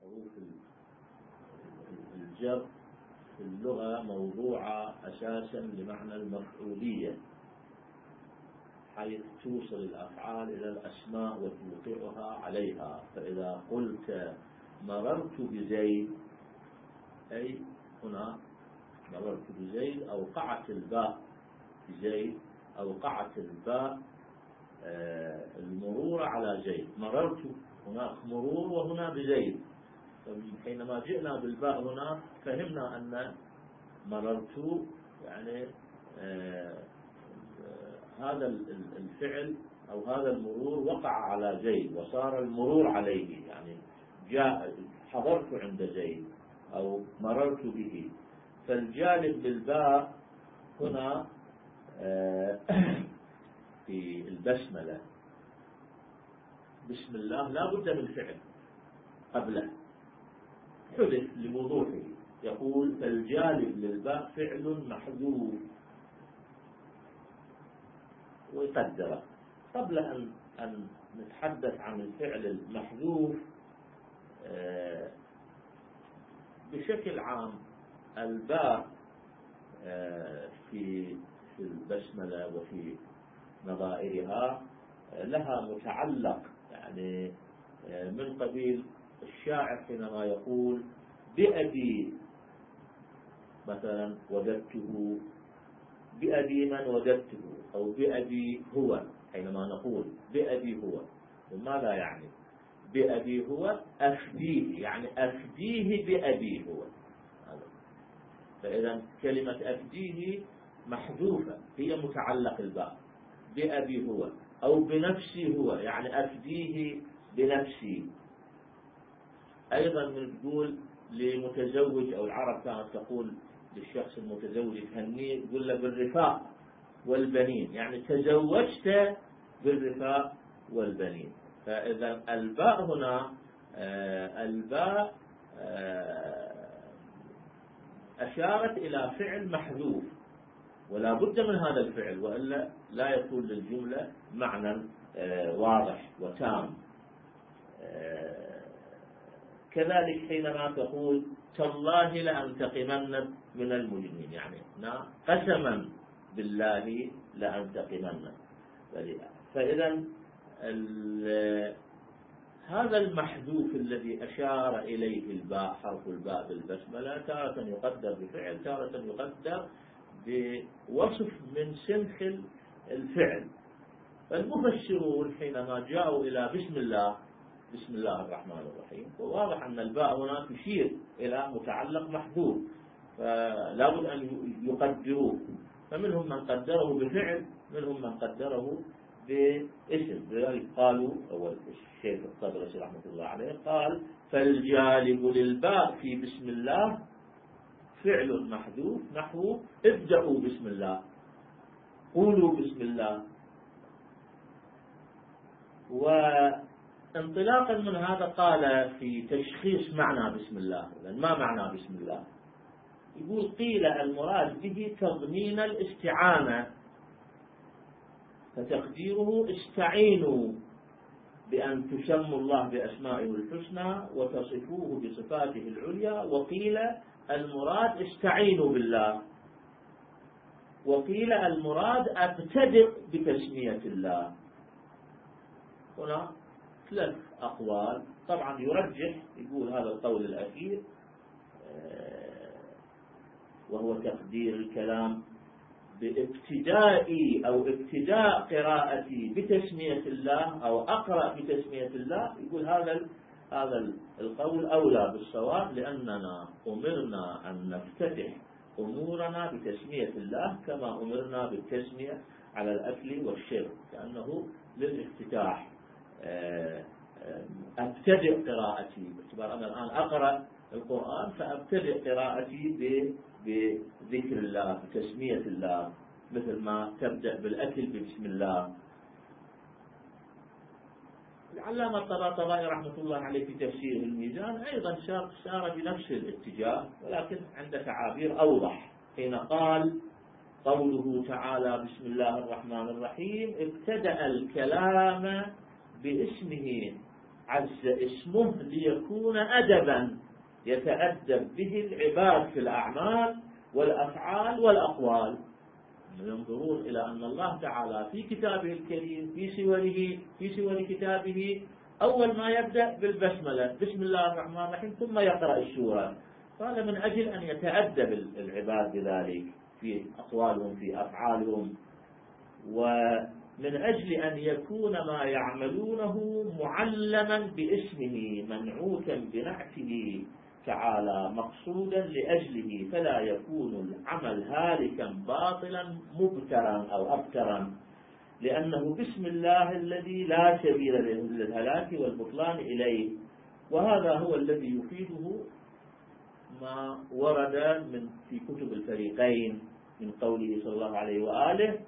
حروف الجر في اللغة موضوعة أساسا لمعنى المفعولية حيث توصل الأفعال إلى الأسماء وتوقعها عليها. فإذا قلت مررت بزيد أي هنا مررت بزيد أوقعت الباء بزيد أوقعت الباء آه، المرور على زيد. مررت هناك مرور وهنا بزيد. حينما جئنا بالباء هنا فهمنا أن مررت يعني آه، هذا الفعل أو هذا المرور وقع على زيد وصار المرور عليه يعني جاء حضرت عند زيد أو مررت به. فالجانب بالباء هنا آه، في البسملة. بسم الله لا بد من فعل قبله. حدث لوضوحه. يقول فالجالب للباء فعل محذوف. ويقدره قبل أن أن نتحدث عن الفعل المحذوف آه، بشكل عام الباء آه، في في البسملة وفي نظائرها آه، لها متعلق يعني من قبيل الشاعر حينما يقول بأبي مثلا وجدته بأبي من وجدته أو بأبي هو حينما نقول بأبي هو وماذا يعني؟ بأبي هو أفديه يعني أفديه بأبي هو. فإذا كلمة أفديه محذوفة هي متعلق الباء بأبي هو أو بنفسي هو يعني أفديه بنفسي. أيضا من تقول لمتزوج أو العرب كانت تقول للشخص المتزوج تهنيه تقول له بالرفاق والبنين. يعني تزوجت بالرفاق والبنين. فإذا الباء هنا آه، الباء آه، أشارت إلى فعل محذوف. ولا بد من هذا الفعل وإلا لا يكون للجملة معنى آه، واضح وتام. كذلك حينما تقول تالله لأنتقمن من المجرمين. يعني قسما بالله لأنتقمن. فإذا هذا المحذوف الذي أشار إليه الباء حرف الباء بالبسملة تارة يقدر بفعل تارة يقدر بوصف من سنخ الفعل. فالمفسرون حينما جاءوا إلى بسم الله بسم الله الرحمن الرحيم. وواضح أن الباء هنا تشير إلى متعلق محذوف فلا بد أن يقدروه فمنهم من قدره بفعل منهم من قدره باسم. لذلك قالوا أول الشيخ الطبرسي رحمة الله عليه قال فالجالب للباء في بسم الله فعل محذوف نحو ابدأوا بسم الله قولوا بسم الله. و انطلاقا من هذا قال في تشخيص معنى بسم الله ما معنى بسم الله؟ يقول قيل المراد به تضمين الاستعانة فتقديره استعينوا بأن تسموا الله بأسمائه الحسنى وتصفوه بصفاته العليا وقيل المراد استعينوا بالله وقيل المراد أبتدئ بتسمية الله. هنا ثلاث أقوال طبعا يرجح يقول هذا القول الأخير آه، وهو تقدير الكلام بابتدائي أو ابتداء قراءتي بتسمية الله أو أقرأ بتسمية الله. يقول هذا هذا القول أولى بالصواب لأننا أمرنا أن نفتتح أمورنا بتسمية الله كما أمرنا بالتسمية على الأكل والشرب كأنه للافتتاح. أبتدئ قراءتي. باعتبار أنا الآن أقرأ القرآن فأبتدئ قراءتي بذكر الله بتسمية الله مثل ما تبدأ بالأكل بسم الله. العلامة الطباطبائي رحمة الله عليه في تفسير الميزان أيضا سار بنفس الاتجاه ولكن عند تعابير أوضح حين قال قوله تعالى بسم الله الرحمن الرحيم ابتدأ الكلام باسمه عز اسمه ليكون أدبا يتأدب به العباد في الأعمال والأفعال والأقوال. ينظرون إلى أن الله تعالى في كتابه الكريم في سوره في سور كتابه أول ما يبدأ بالبسملة بسم الله الرحمن الرحيم ثم يقرأ السورة. قال من أجل أن يتأدب العباد بذلك في أقوالهم في أفعالهم ومن أجل أن يكون ما يعملونه معلما باسمه منعوتا بنعته تعالى مقصودا لأجله فلا يكون العمل هالكا باطلا مبترا أو أبترا. لأنه بسم الله الذي لا سبيل للهلاك والبطلان إليه وهذا هو الذي يفيده ما ورد من في كتب الفريقين من قوله صلى الله عليه وآله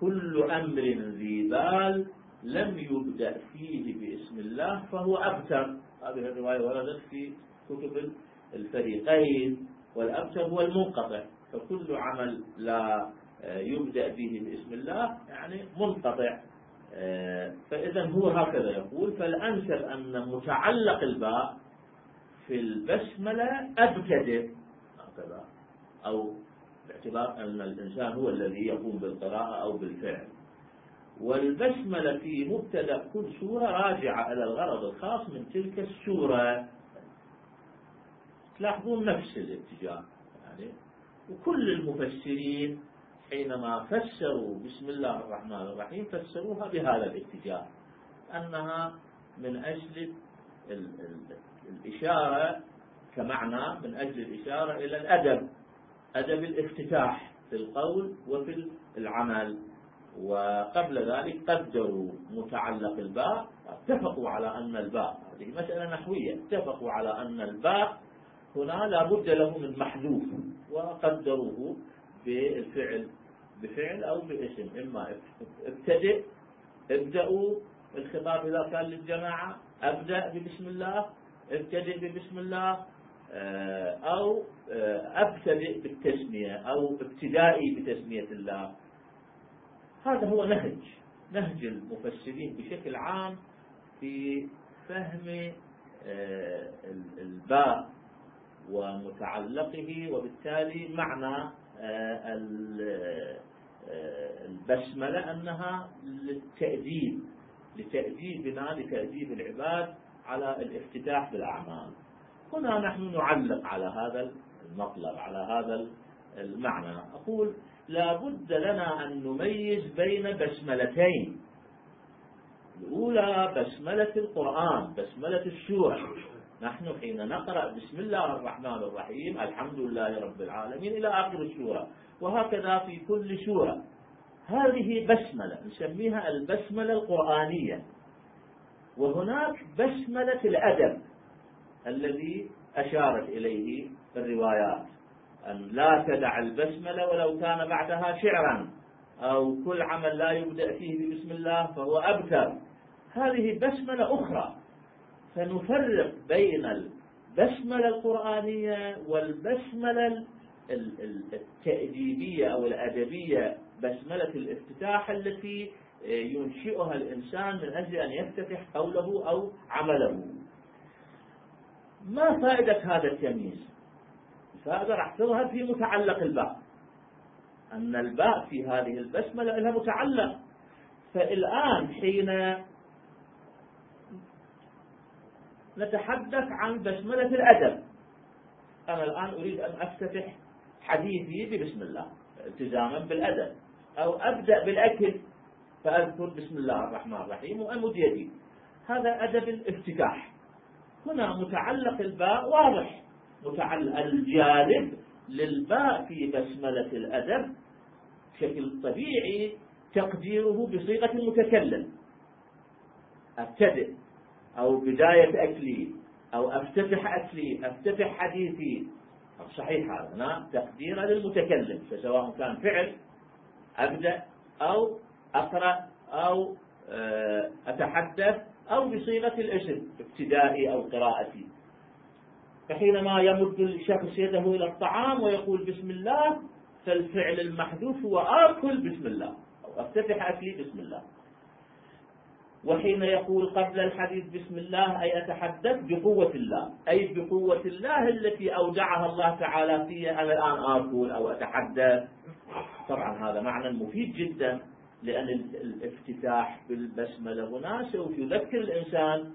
كل أمر ذي بال لم يبدأ فيه باسم الله فهو أبتر. هذه الرواية وردت في كتب الفريقين والأبتر هو المنقطع. فكل عمل لا آه، يبدأ به باسم الله يعني منقطع. آه، فإذا هو هكذا يقول فالأنسب أن متعلق الباء في البسملة أبتدئ هكذا أو باعتبار أن الإنسان هو الذي يقوم بالقراءة أو بالفعل. والبسملة في مبتدأ كل سورة راجعة إلى الغرض الخاص من تلك السورة. تلاحظون نفس الاتجاه يعني وكل المفسرين حينما فسروا بسم الله الرحمن الرحيم فسروها بهذا الاتجاه أنها من أجل الإشارة كمعنى من أجل الإشارة إلى الأدب. أدب الافتتاح في القول وفي العمل. وقبل ذلك قدروا متعلق الباء اتفقوا على أن الباء هذه مسألة نحوية اتفقوا على أن الباء هنا لا بد له من محذوف وقدروه بالفعل بفعل أو باسم. إما ابتدئ ابدأوا الخطاب إذا كان للجماعة أبدأ ببسم الله ابتدئ ببسم الله آه، أو أبتدئ بالتسمية أو ابتدائي بتسمية الله. هذا هو نهج نهج المفسرين بشكل عام في فهم آه، الباء ومتعلقه وبالتالي معنى البسملة أنها للتأديب لتأديبنا لتأديب العباد على الافتتاح بالأعمال. هنا نحن نعلق على هذا المطلب على هذا المعنى. أقول لا بد لنا أن نميز بين بسملتين. الأولى بسملة القرآن بسملة السورة. نحن حين نقرأ بسم الله الرحمن الرحيم الحمد لله رب العالمين إلى آخر السورة وهكذا في كل سورة. هذه بسملة نسميها البسملة القرآنية. وهناك بسملة الأدب الذي أشارت إليه الروايات. أن لا تدع البسملة ولو كان بعدها شعرا أو كل عمل لا يبدأ فيه ببسم الله فهو أبتر هذه بسملة أخرى. فنفرق بين البسملة القرآنية والبسملة التأديبية أو الأدبية. بسملة الافتتاح التي ينشئها الإنسان من أجل أن يفتتح قوله أو عمله. ما فائدة هذا التمييز؟ راح تظهر في متعلق الباء أن الباء في هذه البسملة لها متعلق. فالآن حين نتحدث عن بسملة الأدب أنا الآن أريد أن أفتتح حديثي ببسم الله التزاما بالأدب أو أبدأ بالأكل فأذكر بسم الله الرحمن الرحيم وأمد يدي. هذا أدب الافتتاح. هنا متعلق الباء واضح. الجالب للباء في بسملة الأدب بشكل طبيعي تقديره بصيغة المتكلم أبتدئ أو بداية أكلي أو أفتتح أكلي أفتتح حديثي. صحيح هذا تقديره للمتكلم فسواء كان فعل أبدأ أو أقرأ أو آه، أتحدث أو بصيغة الاسم ابتدائي أو قراءتي. فحينما يمد الشخص يده إلى الطعام ويقول بسم الله فالفعل المحذوف هو آكل بسم الله أو أفتتح أكلي بسم الله. وحين يقول قبل الحديث بسم الله أي أتحدث بقوة الله أي بقوة الله التي أودعها الله تعالى في أنا الآن آكل أو أتحدث. طبعا هذا معنى مفيد جدا لأن الافتتاح بالبسملة هنا سوف يذكر الإنسان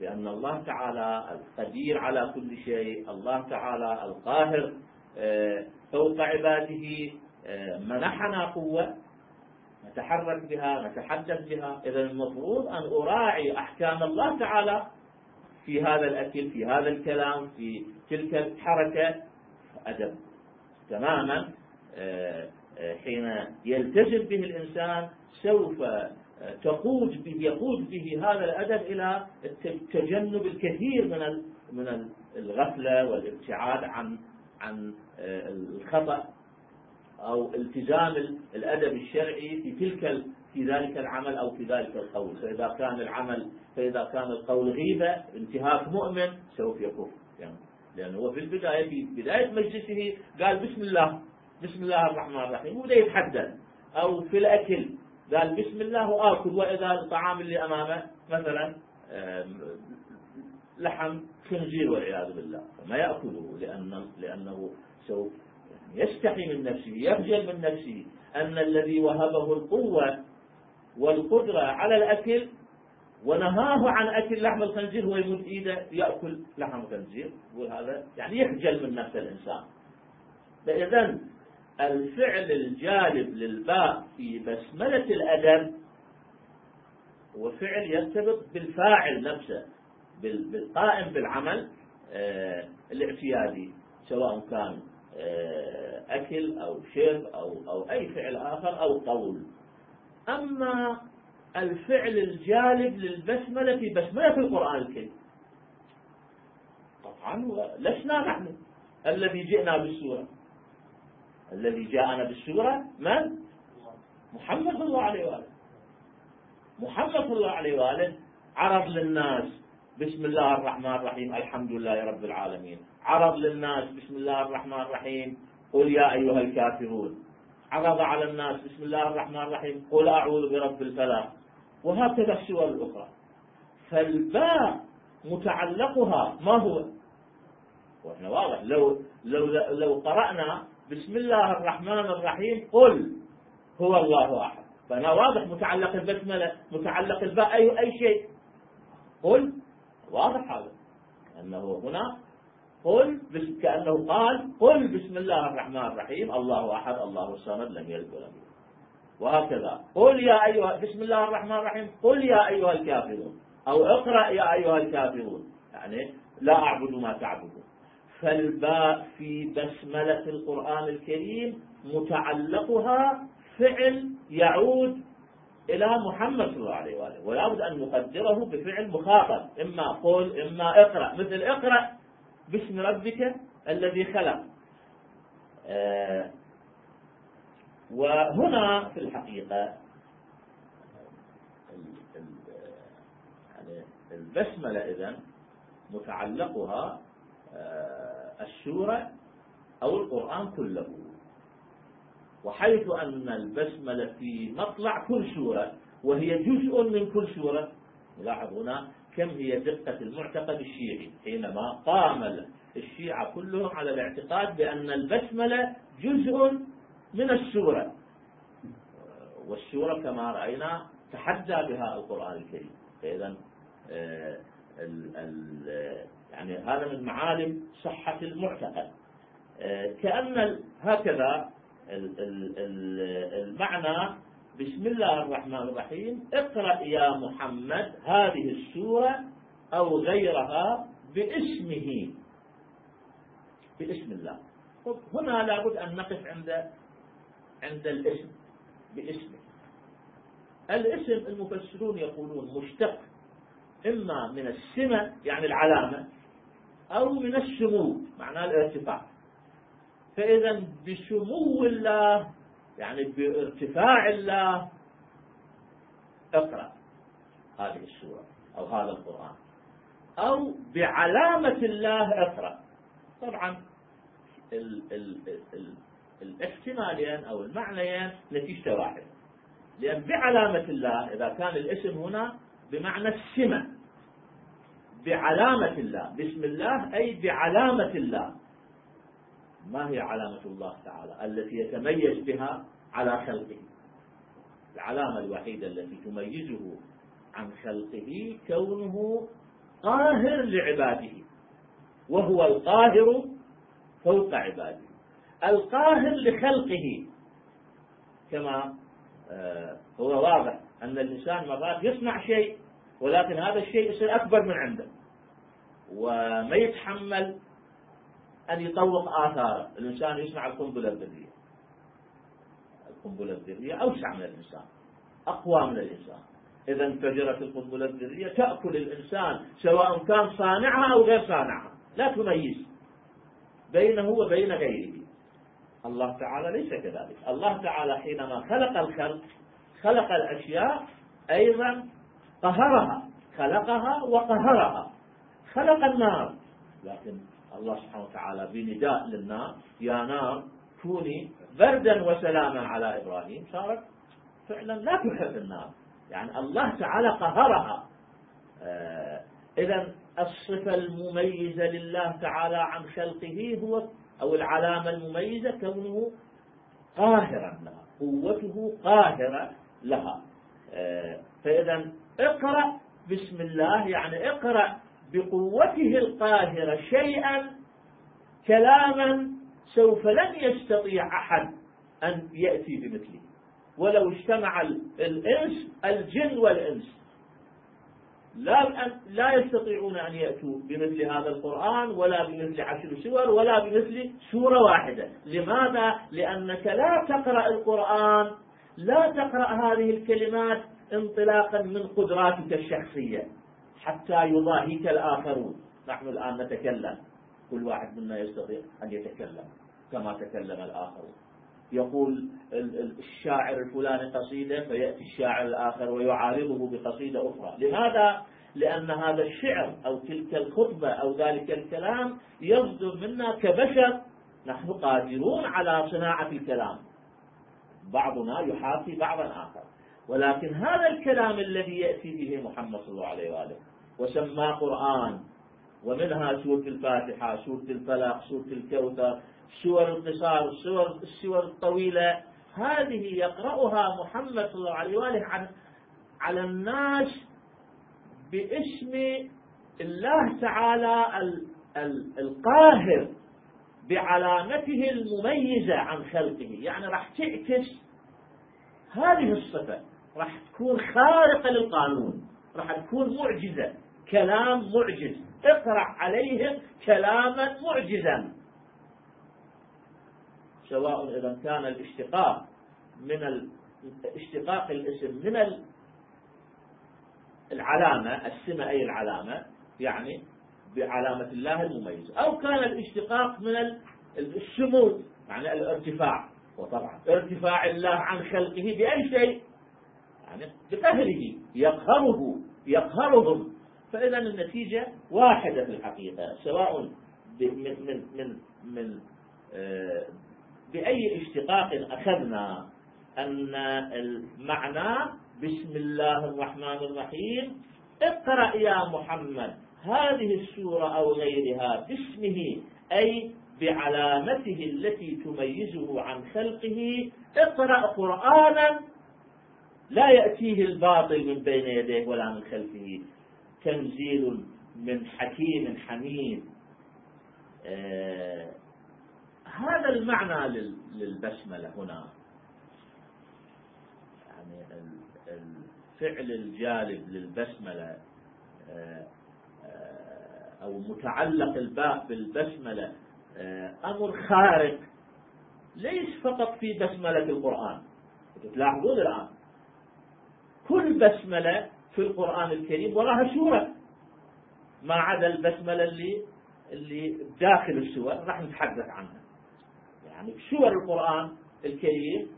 بأن الله تعالى القدير على كل شيء الله تعالى القاهر آه، فوق عباده آه، منحنا قوة نتحرك بها نتحدث بها. إذا المفروض أن أراعي أحكام الله تعالى في هذا الأكل في هذا الكلام في تلك الحركة. أدب تماما آه، حين يلتزم به الإنسان سوف تقود به يقود به هذا الأدب إلى تجنب الكثير من من الغفلة والابتعاد عن عن آه، الخطأ أو التزام الأدب الشرعي في تلك في ذلك العمل أو في ذلك القول. فإذا كان العمل فإذا كان القول غيبة انتهاك مؤمن سوف يكف يعني لأنه هو في البداية في بداية مجلسه قال بسم الله بسم الله الرحمن الرحيم وبدأ يتحدث. أو في الأكل قال بسم الله وآكل. وإذا الطعام اللي أمامه مثلا لحم خنزير والعياذ بالله فما يأكله لأن لأنه سوف يستحي من نفسه يخجل من نفسه أن الذي وهبه القوة والقدرة على الأكل ونهاه عن أكل لحم الخنزير هو يمد إيده يأكل لحم الخنزير. وهذا يعني يخجل من نفس الإنسان. فإذا الفعل الجالب للباء في بسملة الأدب هو فعل يرتبط بالفاعل نفسه بالقائم بالعمل آه، الاعتيادي سواء كان آه، أكل أو شرب أو, أو أي فعل آخر أو قول. أما الفعل الجالب للبسملة في بسملة القرآن الكريم طبعا لسنا نحن الذي جئنا بالسورة. الذي جاءنا بالسورة من؟ محمد صلى الله عليه وآله. محمد صلى الله عليه وآله. عرض للناس بسم الله الرحمن الرحيم الحمد لله رب العالمين. عرض للناس بسم الله الرحمن الرحيم. قل يا أيها الكافرون. عرض على الناس بسم الله الرحمن الرحيم. قل أعوذ برب الفلق. وهكذا السور الأخرى. فالباء متعلقها ما هو؟ وإحنا واضح. لو لو لو قرأنا بسم الله الرحمن الرحيم. قل هو الله أحد. فأنا واضح متعلق البسملة متعلق الباء أي أي شيء. قل واضح هذا. أنه هنا قل كأنه قال قل بسم الله الرحمن الرحيم. الله أحد الله الصمد لم يلد ولم يولد. وهكذا. قل يا أيها بسم الله الرحمن الرحيم. قل يا أيها الكافرون. أو اقرأ يا أيها الكافرون. يعني لا أعبد ما تعبدون. فالباء في بسملة القرآن الكريم متعلقها فعل يعود إلى محمد صلى الله عليه وآله ولا بد أن نقدره بفعل مخاطب إما قل إما اقرأ مثل اقرأ باسم ربك الذي خلق. آه وهنا في الحقيقة يعني البسملة إذن متعلقها السورة أو القرآن كله. وحيث أن البسملة في مطلع كل سورة وهي جزء من كل سورة لاحظ هنا كم هي دقة المعتقد الشيعي حينما قام الشيعة كلهم على الاعتقاد بأن البسملة جزء من السورة. والسورة كما رأينا تحدى بها القرآن الكريم. فإذا آه، يعني هذا من معالم صحة المعتقد. آه، كأن هكذا المعنى بسم الله الرحمن الرحيم اقرأ يا محمد هذه السورة أو غيرها باسمه. باسم الله. هنا لابد أن نقف عند عند الاسم باسمه. الاسم المفسرون يقولون مشتق إما من السمة يعني العلامة. أو من السمو معناه الارتفاع. فإذا بسمو الله يعني بارتفاع الله اقرأ هذه السورة أو هذا القرآن. أو بعلامة الله اقرأ. طبعا ال ال ال الاحتمالين أو المعنيين نتيجة واحدة. لأن بعلامة الله إذا كان الاسم هنا بمعنى السمة. بعلامة الله. بسم الله أي بعلامة الله. ما هي علامة الله تعالى؟ التي يتميز بها على خلقه. العلامة الوحيدة التي تميزه عن خلقه كونه قاهر لعباده. وهو القاهر فوق عباده. القاهر لخلقه. كما آه، هو واضح أن الإنسان مرات يصنع شيء ولكن هذا الشيء يصير أكبر من عنده. وما يتحمل أن يطوق آثاره. الإنسان يصنع القنبلة الذرية. القنبلة الذرية أوسع من الإنسان. أقوى من الإنسان. إذا انفجرت القنبلة الذرية تأكل الإنسان سواء كان صانعها أو غير صانعها. لا تميز بينه وبين غيره. الله تعالى ليس كذلك. الله تعالى حينما خلق الخلق خلق الأشياء أيضا قهرها خلقها وقهرها خلق النار. لكن الله سبحانه وتعالى بنداء للنار يا نار كوني بردا وسلاما على إبراهيم صارت فعلا لا تحب النار. يعني الله تعالى قهرها آه إذا الصفة المميزة لله تعالى عن خلقه هو أو العلامة المميزة كونه قاهرا لها قوته قاهرة لها. آه فإذا اقرأ بسم الله يعني اقرأ بقوته القاهرة شيئا كلاما سوف لن يستطيع أحد أن يأتي بمثله. ولو اجتمع الإنس الجن والإنس. لا لا يستطيعون أن يأتوا بمثل هذا القرآن ولا بمثل عشر سور ولا بمثل سورة واحدة. لماذا؟ لأنك لا تقرأ القرآن لا تقرأ هذه الكلمات انطلاقا من قدراتك الشخصية حتى يضاهيك الآخرون. نحن الآن نتكلم. كل واحد منا يستطيع أن يتكلم كما تكلم الآخرون. يقول الشاعر الفلاني قصيدة فيأتي الشاعر الآخر ويعارضه بقصيدة أخرى. لماذا؟ لأن هذا الشعر أو تلك الخطبة أو ذلك الكلام يصدر منا كبشر. نحن قادرون على صناعة الكلام. بعضنا يحاكي بعضا آخر. ولكن هذا الكلام الذي يأتي به محمد صلى الله عليه وآله وسماه قرآن ومنها سورة الفاتحة سورة الفلق سورة الكوثر سور القصار السور السور الطويلة هذه يقرأها محمد صلى الله عليه وآله عن على الناس باسم الله تعالى القاهر بعلامته المميزة عن خلقه. يعني راح تعكس هذه الصفة. راح تكون خارقة للقانون راح تكون معجزة. كلام معجز. اقرأ عليهم كلاما معجزا. سواء إذا كان الاشتقاق من اشتقاق الاسم من العلامة السمة أي العلامة يعني بعلامة الله المميزة أو كان الاشتقاق من الشمول يعني الارتفاع. وطبعا ارتفاع الله عن خلقه بأي شيء. يعني بقهره يقهره يقهرهم. فإذا النتيجة واحدة في الحقيقة سواء من من من من آه، بأي اشتقاق أخذنا أن المعنى بسم الله الرحمن الرحيم اقرأ يا محمد هذه السورة أو غيرها باسمه أي بعلامته التي تميزه عن خلقه اقرأ قرآنا لا يأتيه الباطل من بين يديه ولا من خلفه. تنزيل من حكيم حميد. آه هذا المعنى للبسملة هنا. يعني الفعل الجالب للبسملة آه، آه، أو متعلق الباء بالبسملة آه، أمر خارق ليس فقط في بسملة القرآن. تلاحظون الآن كل بسملة في القرآن الكريم وراها سورة ما عدا البسملة اللي اللي داخل السور راح نتحدث عنها. يعني سور القرآن الكريم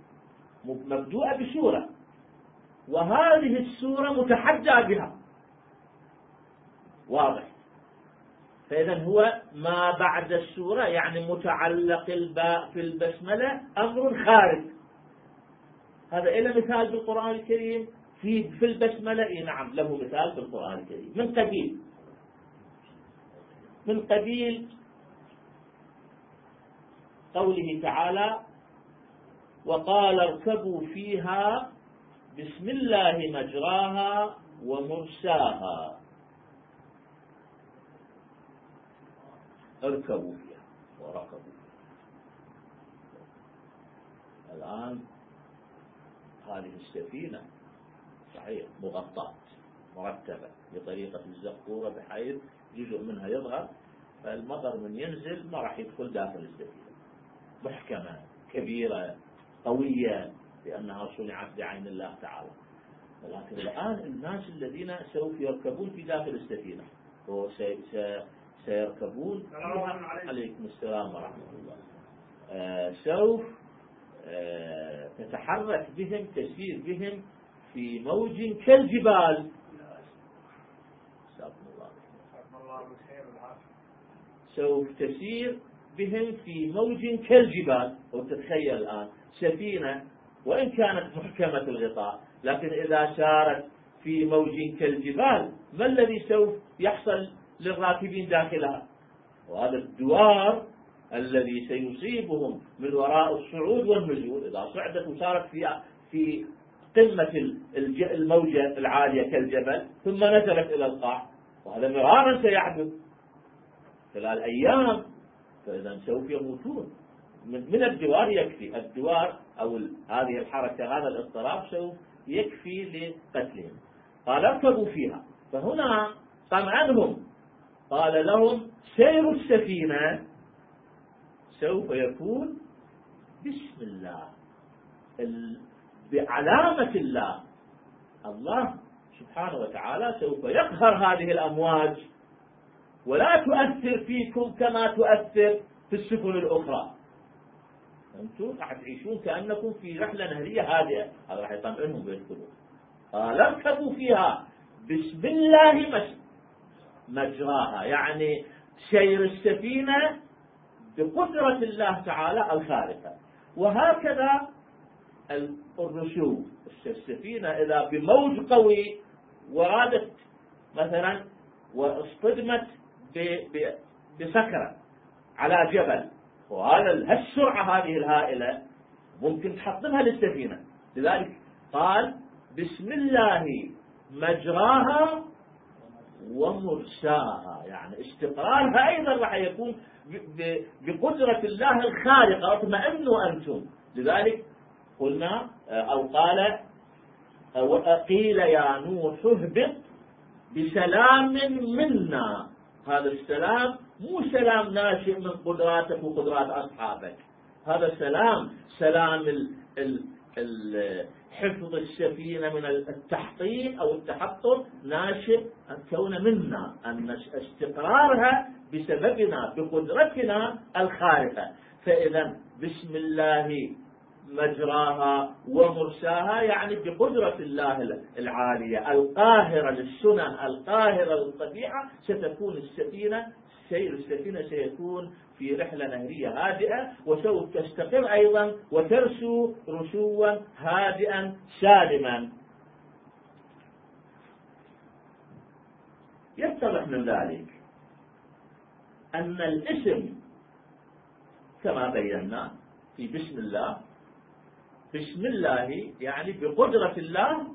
مبدوءة بسورة وهذه السورة متحدى بها. واضح. فإذا هو ما بعد السورة يعني متعلق الباء في البسملة أمر خارج. هذا إلى مثال بالقرآن الكريم. في في البسملة نعم له مثال في القرآن الكريم. من قبيل؟ من قبيل قوله تعالى وقال اركبوا فيها بسم الله مجراها ومرساها. اركبوا فيها وركبوا فيها. الآن هذه السفينة صحيح مغطاة مرتبة بطريقة الزقورة بحيث جزء منها يظهر فالمطر من ينزل ما راح يدخل داخل السفينة محكمة كبيرة قوية لأنها صنعت بعين الله تعالى. ولكن الآن الناس الذين سوف يركبون في داخل السفينة سيركبون. عليكم السلام ورحمة الله. آه سوف آه تتحرك بهم تسير بهم في موج كالجبال. سوف تسير بهم في موج كالجبال. وتتخيل الآن سفينة وإن كانت محكمة الغطاء لكن إذا سارت في موج كالجبال ما الذي سوف يحصل للراكبين داخلها؟ وهذا الدوار الذي سيصيبهم من وراء الصعود والنزول إذا صعدت وصارت في في قمة الموجة العالية كالجبل ثم نزلت إلى القاع. وهذا مرارا سيحدث. خلال أيام. فإذا سوف يموتون. من الدوار يكفي. الدوار أو هذه الحركة هذا الاضطراب سوف يكفي لقتلهم. قال اركبوا فيها. فهنا طمأنهم قال لهم سير السفينة. سوف يكون. بسم الله. بعلامة الله. الله سبحانه وتعالى سوف يقهر هذه الأمواج ولا تؤثر فيكم كما تؤثر في السفن الأخرى. أنتم راح تعيشون كأنكم في رحلة نهرية هادئة. هذا راح يطمئنهم ويدخلون. قال اركبوا فيها. بسم الله مجراها. يعني سير السفينة بقدرة الله تعالى الخارقة وهكذا الرسوم السفينة إذا بموج قوي ورادت مثلا واصطدمت بسكرة على جبل وهذا السرعة هذه الهائلة ممكن تحطمها للسفينة. لذلك قال بسم الله مجراها ومرساها. يعني استقرارها أيضا راح يكون بقدرة الله الخالقة أطمئنوا أنتم. لذلك قلنا أو قال قيل يا نوح اهبط بسلام منا. هذا السلام مو سلام ناشئ من قدراتك وقدرات أصحابك. هذا سلام سلام ال ال ال حفظ السفينة من التحطيم أو التحطم ناشئ أن كون منا أن استقرارها بسببنا بقدرتنا الخارقة. فإذا بسم الله مجراها ومرساها يعني بقدرة الله العالية. القاهرة للسنن القاهرة للطبيعة ستكون السفينة سير السفينة سيكون في رحلة نهرية هادئة وسوف تستقر أيضا وترسو رسوا هادئا سالما. يتضح من ذلك أن الاسم كما بينا في بسم الله بسم الله يعني بقدرة الله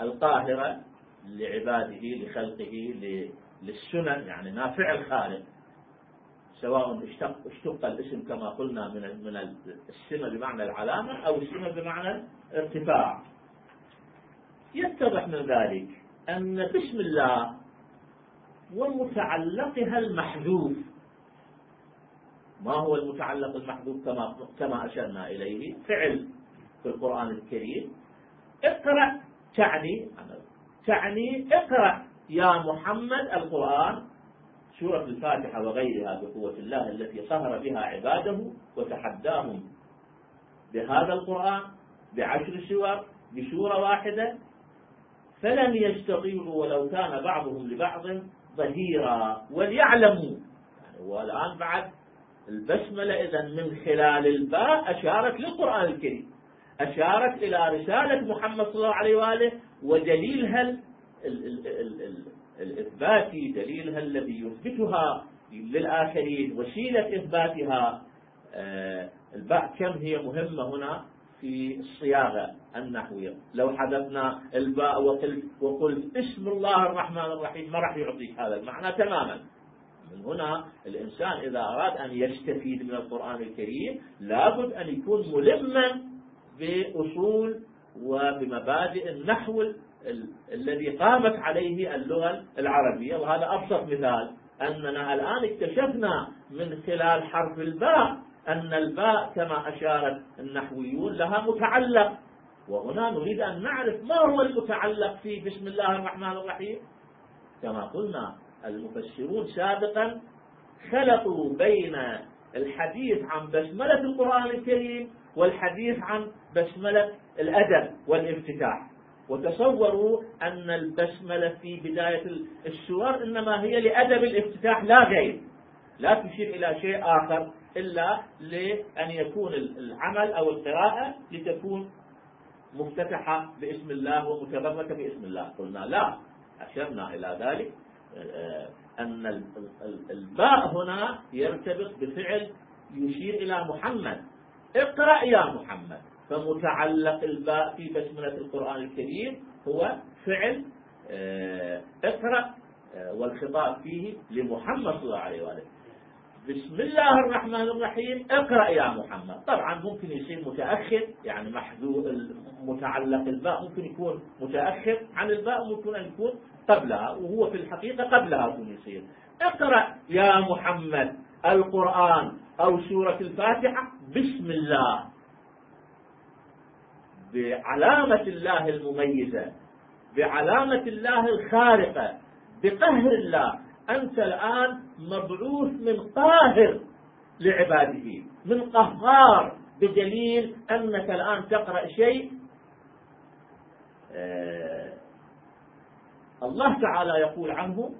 القاهرة لعباده لخلقه للسنن يعني نافع الخالق سواء اشتق, اشتق الاسم كما قلنا من من السمة بمعنى العلامة أو السمة بمعنى الارتفاع. يتضح من ذلك أن بسم الله ومتعلقها المحذوف. ما هو المتعلق المحذوف كما كما أشرنا إليه؟ فعل في القرآن الكريم. اقرأ تعني تعني اقرأ يا محمد القرآن. سورة الفاتحة وغيرها بقوة الله التي قهر بها عباده وتحداهم بهذا القرآن بعشر سور بسورة واحدة. فلن يستطيعوا ولو كان بعضهم لبعض ظهيرا وليعلموا. يعني والآن بعد البسملة إذا من خلال الباء أشارت للقرآن الكريم. أشارت إلى رسالة محمد صلى الله عليه وآله ودليلها الإثباتي دليلها الذي يثبتها للآخرين وسيلة إثباتها. آه، الباء كم هي مهمة هنا في الصياغة النحوية. لو حذفنا الباء وقلت, وقلت اسم الله الرحمن الرحيم ما راح يعطيك هذا المعنى تماما. من هنا الإنسان إذا أراد أن يستفيد من القرآن الكريم لابد أن يكون ملما بأصول وبمبادئ النحو الذي قامت عليه اللغة العربية. وهذا أبسط مثال أننا الآن اكتشفنا من خلال حرف الباء أن الباء كما أشارت النحويون لها متعلق. وهنا نريد أن نعرف ما هو المتعلق في بسم الله الرحمن الرحيم. كما قلنا المفسرون سابقا خلطوا بين الحديث عن بسملة القرآن الكريم والحديث عن بسملة الأدب والافتتاح وتصوروا أن البسملة في بداية السور إنما هي لأدب الافتتاح لا غير. لا تشير إلى شيء آخر إلا لأن يكون العمل أو القراءة لتكون مفتتحة باسم الله ومتبركة باسم الله. قلنا لا أشرنا إلى ذلك. أن الباء هنا يرتبط بفعل يشير إلى محمد. اقرأ يا محمد. فمتعلق الباء في بسملة القرآن الكريم هو فعل آه، اقرأ آه، والخطاب فيه لمحمد صلى الله عليه وآله. بسم الله الرحمن الرحيم. اقرأ يا محمد. طبعا ممكن يصير متأخر يعني محذوف متعلق الباء ممكن يكون متأخر عن الباء ممكن أن يكون قبلها وهو في الحقيقة قبلها يصير. اقرأ يا محمد القرآن أو سورة الفاتحة بسم الله. بعلامة الله المميزة بعلامة الله الخارقة بقهر الله. أنت الآن مبعوث من قاهر لعباده من قهار بدليل أنك الآن تقرأ شيء آه الله تعالى يقول عنه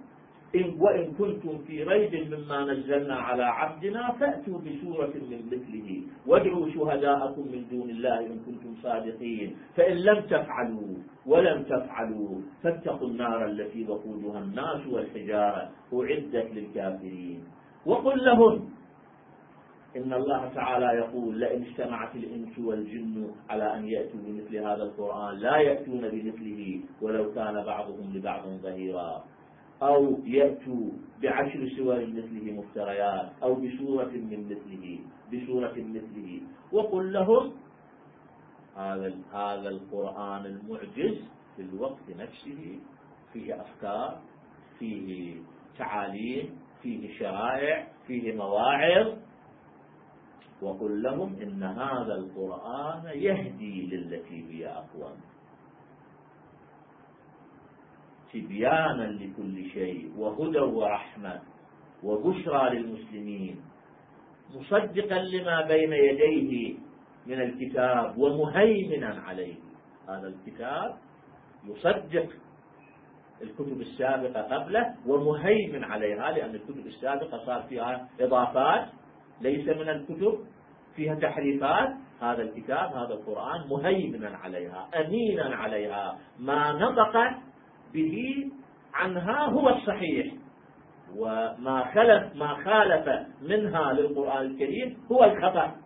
إن وإن كنتم في ريب مما نزلنا على عبدنا فأتوا بسورة من مثله. وادعوا شهداءكم من دون الله إن كنتم صادقين. فإن لم تفعلوا ولم تفعلوا فاتقوا النار التي وقودها الناس والحجارة. أعدت للكافرين. وقل لهم إن الله تعالى يقول لئن اجتمعت الإنس والجن على أن يأتوا بمثل هذا القرآن لا يأتون بمثله ولو كان بعضهم لبعض ظهيرا. أو يأتوا بعشر سور مثله مفتريات أو بسورة من مثله بسورة مثله. وقل لهم هذا هذا القرآن المعجز في الوقت نفسه فيه أفكار فيه تعاليم فيه شرائع فيه مواعظ. وقل لهم إن هذا القرآن يهدي للتي هي أقوم. تبيانا لكل شيء وهدى ورحمة وبشرى للمسلمين. مصدقا لما بين يديه من الكتاب ومهيمنا عليه. هذا الكتاب يصدق الكتب السابقة قبله ومهيمن عليها لأن الكتب السابقة صار فيها إضافات ليس من الكتب فيها تحريفات هذا الكتاب هذا القرآن مهيمنا عليها أمينا عليها. ما نطق به عنها هو الصحيح. وما خلف ما خالف منها للقرآن الكريم هو الخطأ.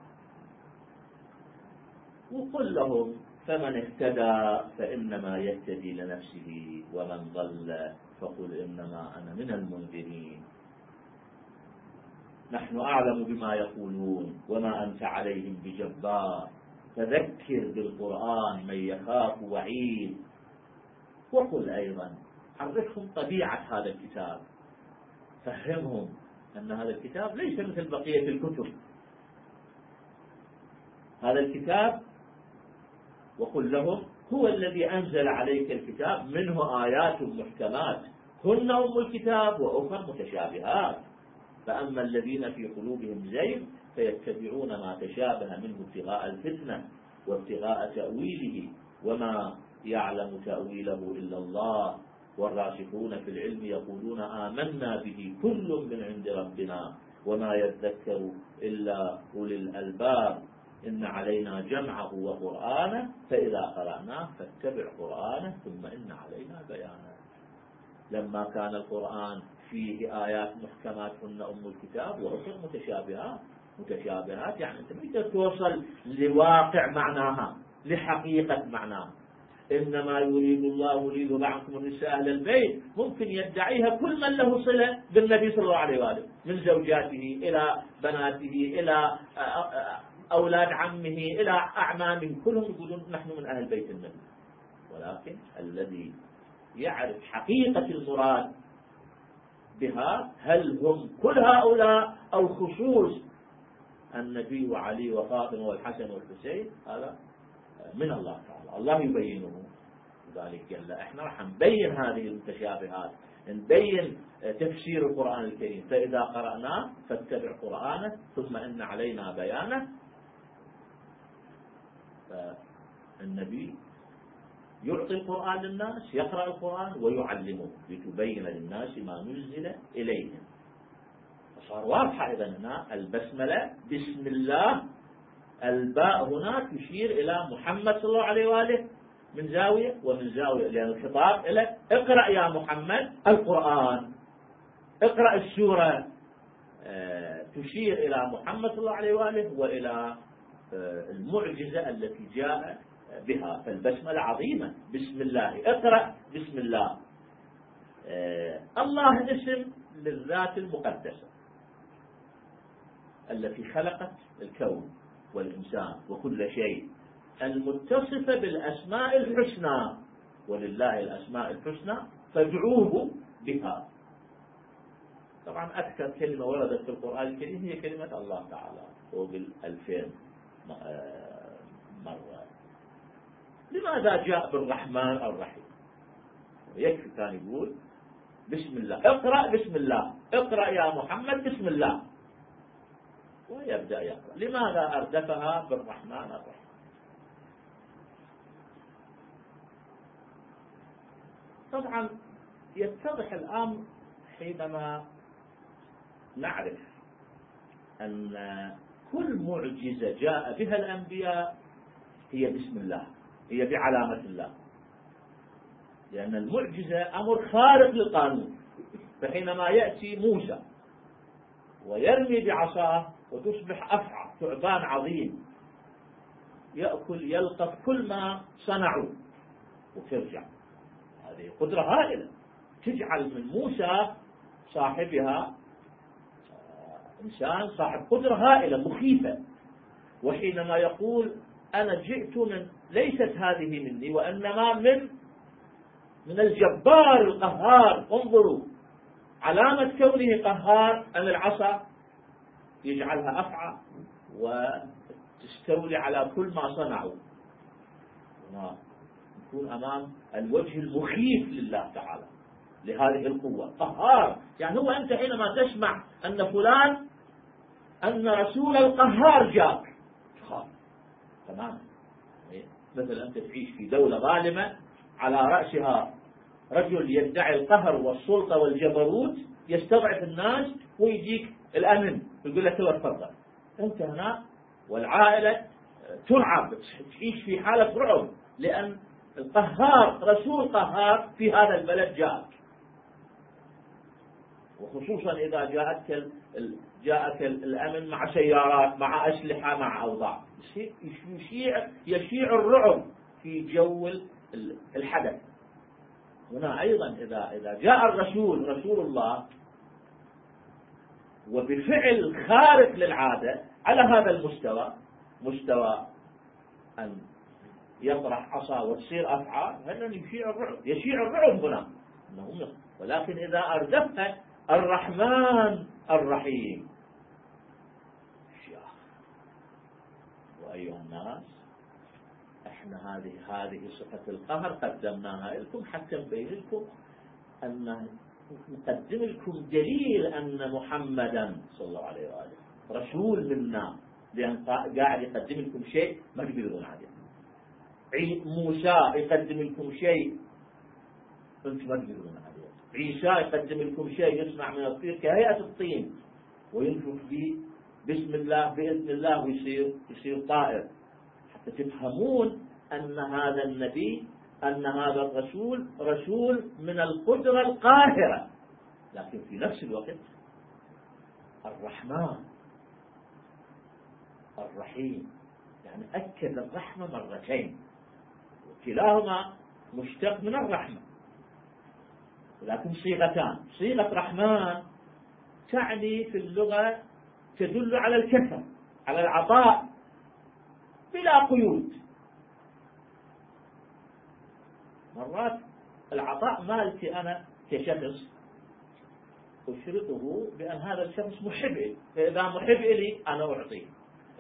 وقل لهم فمن اهتدى فإنما يهتدي لنفسه ومن ضل فقل إنما أنا من المنذرين. نحن أعلم بما يقولون وما أنت عليهم بجبار. فذكر بالقرآن من يخاف وعيد. وقل أيضا عرفهم طبيعة هذا الكتاب. فهمهم أن هذا الكتاب ليس مثل بقية الكتب. هذا الكتاب وقل لهم هو الذي أنزل عليك الكتاب منه آيات محكمات. هن أم الكتاب وأخر متشابهات. فأما الذين في قلوبهم زيغ فيتبعون ما تشابه منه ابتغاء الفتنة وابتغاء تأويله وما يعلم تأويله إلا الله. والراسخون في العلم يقولون آمنا به كل من عند ربنا وما يذكر إلا أولي الألباب. إن علينا جمعه وقرآنه فإذا قرأناه فاتبع قرآنه ثم إن علينا بيانه. لما كان القرآن فيه آيات محكمات هن أم الكتاب وأخر متشابهات. متشابهات يعني أنت ما توصل لواقع معناها لحقيقة معناها. إنما يريد الله ليذهب عنكم النساء أهل البيت. ممكن يدعيها كل من له صلة بالنبي صلى الله عليه وآله من زوجاته إلى بناته إلى أولاد عمه إلى أعمامه. كلهم يقولون نحن من أهل بيت النبي. ولكن الذي يعرف حقيقة المراد بها هل هم كل هؤلاء أو خصوص النبي وعلي وفاطمة والحسن والحسين؟ هذا من الله تعالى. الله يبينه. لذلك قال إحنا راح نبين هذه المتشابهات. نبين تفسير القرآن الكريم. فإذا قرأناه فاتبع قرآنه ثم إن علينا بيانه. فالنبي يعطي القرآن للناس يقرأ القرآن ويعلمه لتبين للناس ما نزل إليهم فصار واضحة إذا هنا البسملة بسم الله الباء هنا تشير إلى محمد صلى الله عليه وآله من زاوية ومن زاوية لأن الخطاب إلى اقرأ يا محمد القرآن اقرأ السورة. آه، تشير إلى محمد صلى الله عليه وآله وإلى آه، المعجزة التي جاء بها. فالبسملة عظيمة. بسم الله. اقرأ بسم الله. آه، الله اسم للذات المقدسة التي خلقت الكون والإنسان وكل شيء المتصفة بالأسماء الحسنى. ولله الأسماء الحسنى فادعوه بها. طبعا أكثر كلمة وردت في القرآن الكريم هي كلمة الله تعالى. فوق الألفين آه، لماذا جاء بالرحمن الرحيم؟ يكفي كان يقول بسم الله. اقرأ بسم الله. اقرأ يا محمد بسم الله. ويبدأ يقرأ. لماذا أردفها بالرحمن الرحيم؟ طبعا يتضح الأمر حينما نعرف أن كل معجزة جاء بها الأنبياء هي بسم الله. هي بعلامة الله. لأن المعجزة أمر خارق للقانون. فحينما يأتي موسى ويرمي بعصاه وتصبح أفعى ثعبان عظيم يأكل يلقط كل ما صنعوا وترجع. هذه قدرة هائلة. تجعل من موسى صاحبها آه، إنسان صاحب قدرة هائلة مخيفة. وحينما يقول أنا جئت من ليست هذه مني وإنما من من الجبار القهار. انظروا علامة كونه قهار أن العصا يجعلها أفعى وتستولي على كل ما صنعوا. نكون أمام الوجه المخيف لله تعالى لهذه القوة. قهار يعني هو أنت حينما تسمع أن فلان أن رسول القهار جاء تخاف تمام. إيه؟ مثل أنت تعيش في دولة ظالمة على رأسها رجل يدعي القهر والسلطة والجبروت يستضعف الناس ويجيك الأمن يقول لك تفضل أنت هنا والعائلة ترعب تعيش في حالة رعب لأن القهار رسول قهار في هذا البلد جاءك وخصوصا إذا جاءتك جاءك الأمن مع سيارات مع أسلحة مع أوضاع. يشيع يشيع الرعب في جو الحدث. هنا أيضا إذا إذا جاء الرسول رسول الله وبفعل خارق للعادة على هذا المستوى مستوى أن يطرح عصا وتصير أفعال هذا يشيع الرعب؟ يشيع الرعب هنا. ولكن إذا أردفها الرحمن الرحيم. وأيها الناس إحنا هذه هذه صفة القهر قدمناها لكم حتى نبين لكم أن نقدم لكم دليل أن محمدا صلى الله عليه وآله رسول منا لأن قاعد يقدم لكم شيء ما تقدرون عليه. موسى يقدم لكم شيء أنتم ما تقدرون عليه. عيسى يقدم لكم شيء يصنع من الطين كهيئة الطين وينفخ به بسم الله بإذن الله ويصير يصير طائر. حتى تفهمون أن هذا النبي أن هذا الرسول رسول من القدرة القاهرة. لكن في نفس الوقت الرحمن الرحيم. يعني أكد الرحمة مرتين. كلاهما مشتق من الرحمة. لكن صيغتان. صيغة رحمن تعني في اللغة تدل على الكثر على العطاء بلا قيود. مرات العطاء مالتي أنا كشخص أشرطه بأن هذا الشخص محب لي فإذا محب لي أنا أعطيه.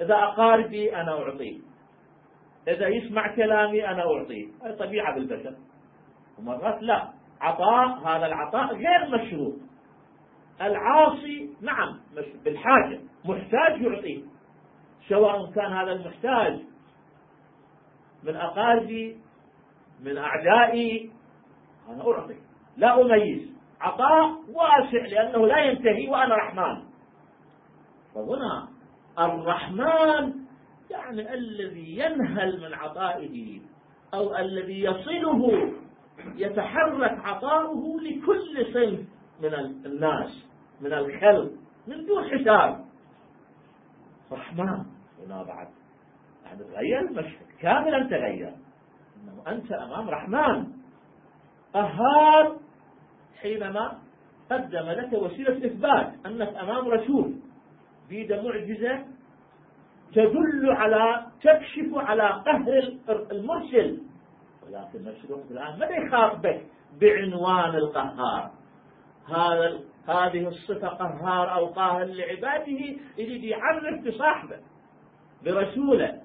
إذا أقاربي أنا أعطيه. إذا يسمع كلامي أنا أعطيه. هذه طبيعة بالبشر. ومرات لا. عطاء هذا العطاء غير مشروط. العاصي نعم بالحاجة. محتاج يعطيه سواء كان هذا المحتاج من أقاربي من أعدائي أنا أعطي لا أميز عطاء واسع لأنه لا ينتهي وأنا رحمن. فهنا الرحمن يعني الذي ينهل من عطائه أو الذي يصله يتحرك عطاؤه لكل صنف من الناس من الخلق من دون حساب. رحمن هنا بعد يعني تغير المشهد. كاملا تغير. إنه أنت أمام رحمن. قهار حينما قدم لك وسيلة اثبات أنك أمام رسول. بيد معجزة تدل على تكشف على قهر المرسل. ولكن نفس الوقت الآن ماذا يخاطبك؟ بعنوان القهار. هذا هذه الصفة قهار أو قاهر لعباده يريد يعرف بصاحبه برسوله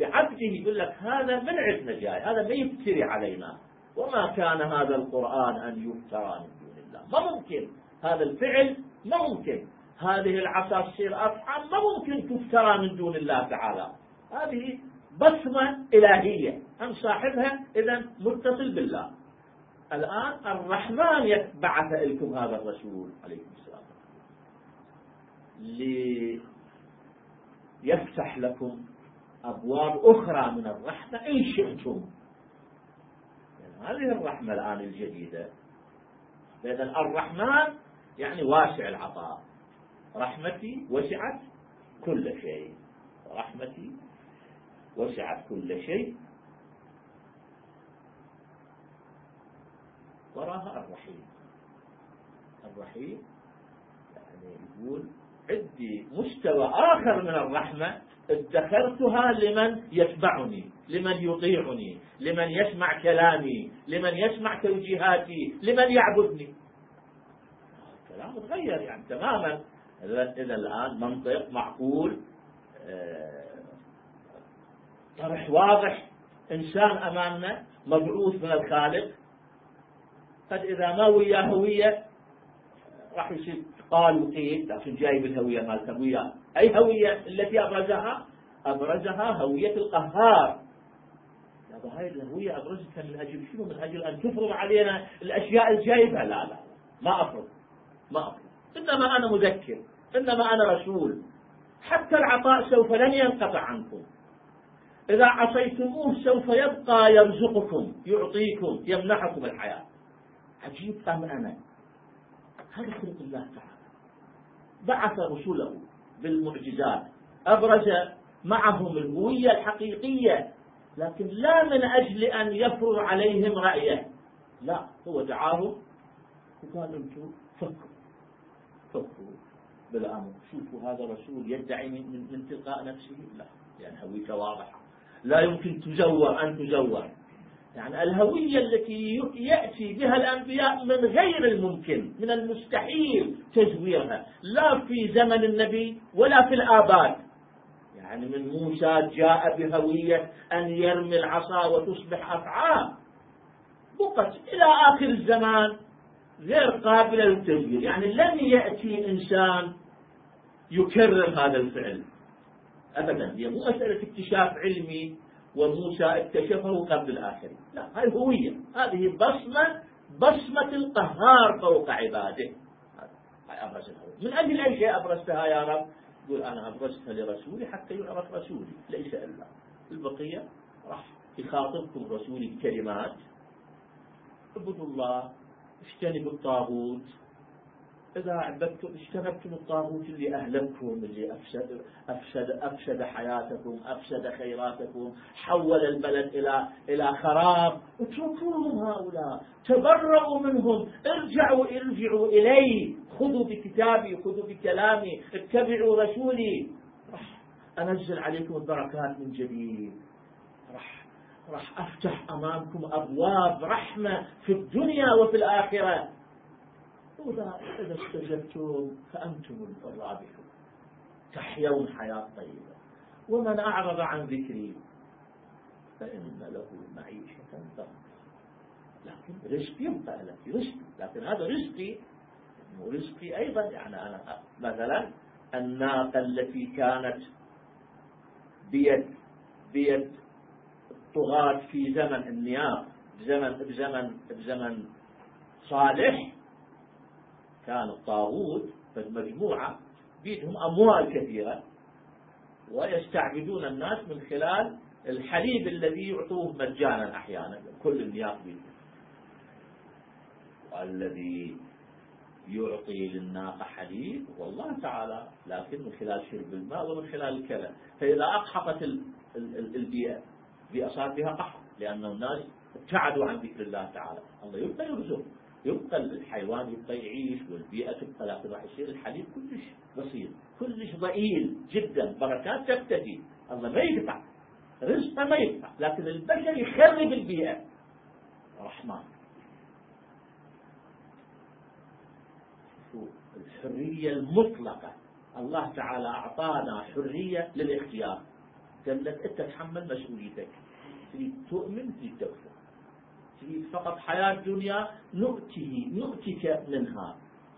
بعبده يقول لك هذا من عندنا جاي هذا ما يفتري علينا. وما كان هذا القرآن أن يفترى من دون الله. ما ممكن. هذا الفعل ما ممكن. هذه العصا تصير أفعى ما ممكن تفترى من دون الله تعالى. هذه بصمة إلهية. أم صاحبها إذا متصل بالله. الآن الرحمن بعث لكم هذا الرسول عليه السلام. ليفتح لكم أبواب أخرى من الرحمة إن شئتم. يعني هذه الرحمة الآن الجديدة. إذا الرحمن يعني واسع العطاء. رحمتي وسعت كل شيء. رحمتي وسعت كل شيء. وراها الرحيم. الرحيم يعني يقول عندي مستوى آخر من الرحمة ادخرتها لمن يتبعني لمن يطيعني لمن يسمع كلامي لمن يسمع توجيهاتي لمن يعبدني. الكلام تغير يعني تماما. إذا الآن منطق معقول آه، طرح واضح. إنسان أمامنا مبعوث من الخالق. قد إذا ما وياه هوية راح يصير قال وقيل لكن جايب الهوية مالته وياه. أي هوية التي أبرزها؟ أبرزها هوية القهار. يا هاي الهوية أبرزتها من أجل شنو من أجل أن تفرض علينا الأشياء الجايبة. لا لا ما أفرض ما أفرض. إنما أنا مذكر إنما أنا رسول. حتى العطاء سوف لن ينقطع عنكم. إذا عصيتموه سوف يبقى يرزقكم يعطيكم يمنحكم الحياة. عجيب أم أنا. هذا خلق الله تعالى. بعث رسله بالمعجزات. أبرز معهم الهوية الحقيقية. لكن لا من أجل أن يفرض عليهم رأيه. لا هو دعاهم وقال أنتم فكروا فكروا بالأمر شوفوا هذا رسول يدعي من, من تلقاء نفسه. لا يعني هويته واضحة. لا يمكن تزور أن تزور. يعني الهوية التي يأتي بها الأنبياء من غير الممكن من المستحيل تزويرها. لا في زمن النبي ولا في الآباد. يعني من موسى جاء بهوية أن يرمي العصا وتصبح أفعال. بقت إلى آخر الزمان غير قابلة للتغيير يعني لن يأتي إنسان يكرر هذا الفعل. أبدا. هي مو مسألة اكتشاف علمي وموسى اكتشفه قبل الآخرين لا هذه هوية. هذه بصمة بصمة القهار فوق عباده. هاي أبرز الهوية. من أجل أي شيء أبرزتها يا رب؟ يقول أنا أبرزتها لرسولي حتى يعرف رسولي. ليس إلا. البقية راح. يخاطبكم رسولي بكلمات اعبدوا الله اجتنبوا الطاغوت. إذا عبدتم اجتنبتم الطاغوت اللي أهلكم اللي أفسد, أفسد, أفسد حياتكم أفسد خيراتكم حول البلد إلى إلى خراب. اتركوهم هؤلاء تبرؤوا منهم ارجعوا ارجعوا إلي خذوا بكتابي خذوا بكلامي اتبعوا رسولي. راح أنزل عليكم البركات من جديد. راح راح أفتح أمامكم أبواب رحمة في الدنيا وفي الآخرة. وإذا إذا استجبتم فأنتم الرابحون. تحيون حياة طيبة. ومن أعرض عن ذكري فإن له معيشة ضنكا. لكن رزقي يبقى لك رزقي. لكن هذا رزقي ورزقي أيضا. يعني أنا مثلا الناقة التي كانت بيد بيد الطغاة في زمن النياق بزمن بزمن بزمن صالح كان الطاغوت مجموعة بيدهم أموال كثيرة ويستعبدون الناس من خلال الحليب الذي يعطوه مجانا أحيانا كل النياق بيده والذي يعطي للناقة حليب هو الله تعالى لكن من خلال شرب الماء ومن خلال الكلى. فإذا أقحطت البيئة فيها قحط لأن الناس ابتعدوا عن ذكر الله تعالى. الله يبقى يرزق. يبقى الحيوان يبقى يعيش والبيئة تبقى لكن راح يصير الحليب كلش بسيط كلش ضئيل جدا بركات تختفي الله ما يقطع رزقه ما يقطع لكن البشر يخرب البيئة. رحمن. الحرية المطلقة الله تعالى أعطانا حرية للاختيار. قال لك أنت تحمل مسؤوليتك تريد تؤمن تريد تكفر. تريد فقط حياة دنيا نؤتيه نؤتك منها.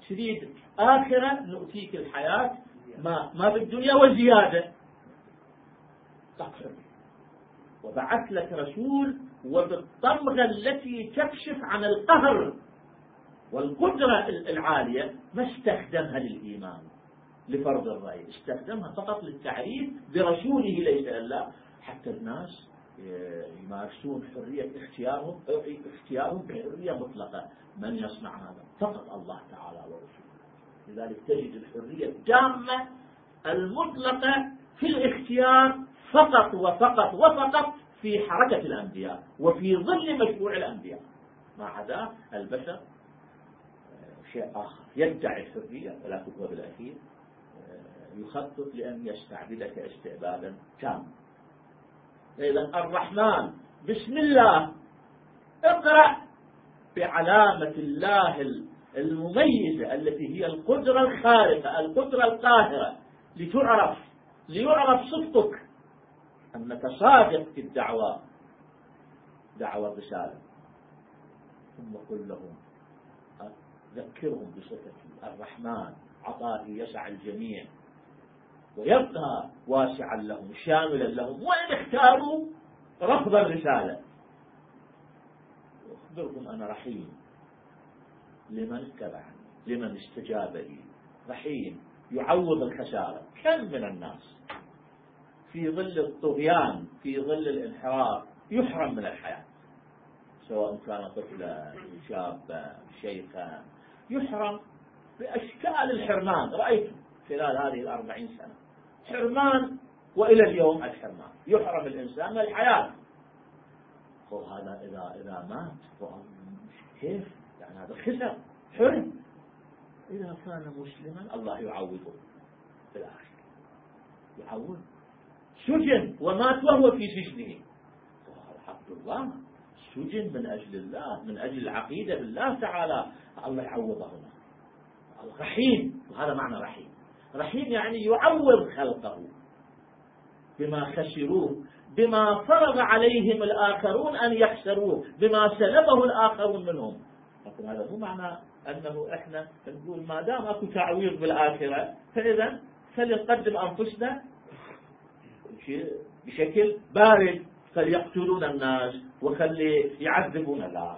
تريد آخرة نؤتيك الحياة ما, ما بالدنيا وزيادة تكفر وبعث لك رسول وبالطمغة التي تكشف عن القهر والقدرة العالية ما استخدمها للإيمان لفرض الرأي. استخدمها فقط للتعريف برسوله ليس إلا حتى الناس يمارسون حرية اختيارهم اختيارهم بحرية مطلقة. من يصنع هذا؟ فقط الله تعالى ورسوله. لذلك تجد الحرية التامة المطلقة في الاختيار فقط وفقط وفقط في حركة الأنبياء وفي ظل مشروع الأنبياء. ما عدا البشر شيء آخر. يدعي الحرية ولكن هو بالأخير يخطط لأن يستعبدك استعبادا تاما. إذا الرحمن بسم الله. اقرأ بعلامة الله المميزة التي هي القدرة الخارقة القدرة القاهرة. لتعرف ليعرف صدقك أنك صادق في الدعوة. دعوة الرسالة. ثم قل لهم ذكرهم بصفتي. الرحمن عطائي يسع الجميع. ويبقى واسعا لهم شاملا لهم وإن اختاروا رفض الرسالة أخبركم أنا رحيم. لمن اتبعني؟ لمن استجاب لي؟ رحيم. يعوض الخسارة. كم من الناس في ظل الطغيان في ظل الانحراف يحرم من الحياة. سواء كان طفلا شابا شيخا. يحرم بأشكال الحرمان. رأيت خلال هذه الأربعين سنة. حرمان وإلى اليوم الحرمان. يحرم الإنسان من الحياة وهذا إذا إذا مات كيف؟ يعني هذا خسر. حرم. إذا كان مسلما الله يعوضه في الآخر يعوض سجن ومات وهو في سجنه. عبد الله. سجن من أجل الله من أجل العقيدة بالله تعالى. الله يعوضه رحيم. وهذا معنى رحيم. رحيم يعني يعوض خلقه بما خسروه بما فرض عليهم الآخرون أن يخسروه بما سلبه الآخرون منهم. لكن هذا مو معنى أنه إحنا نقول ما دام أكو تعويض بالآخرة فإذا فلنقدم أنفسنا بشكل بارد. فليقتلون الناس وخلي يعذبون لا.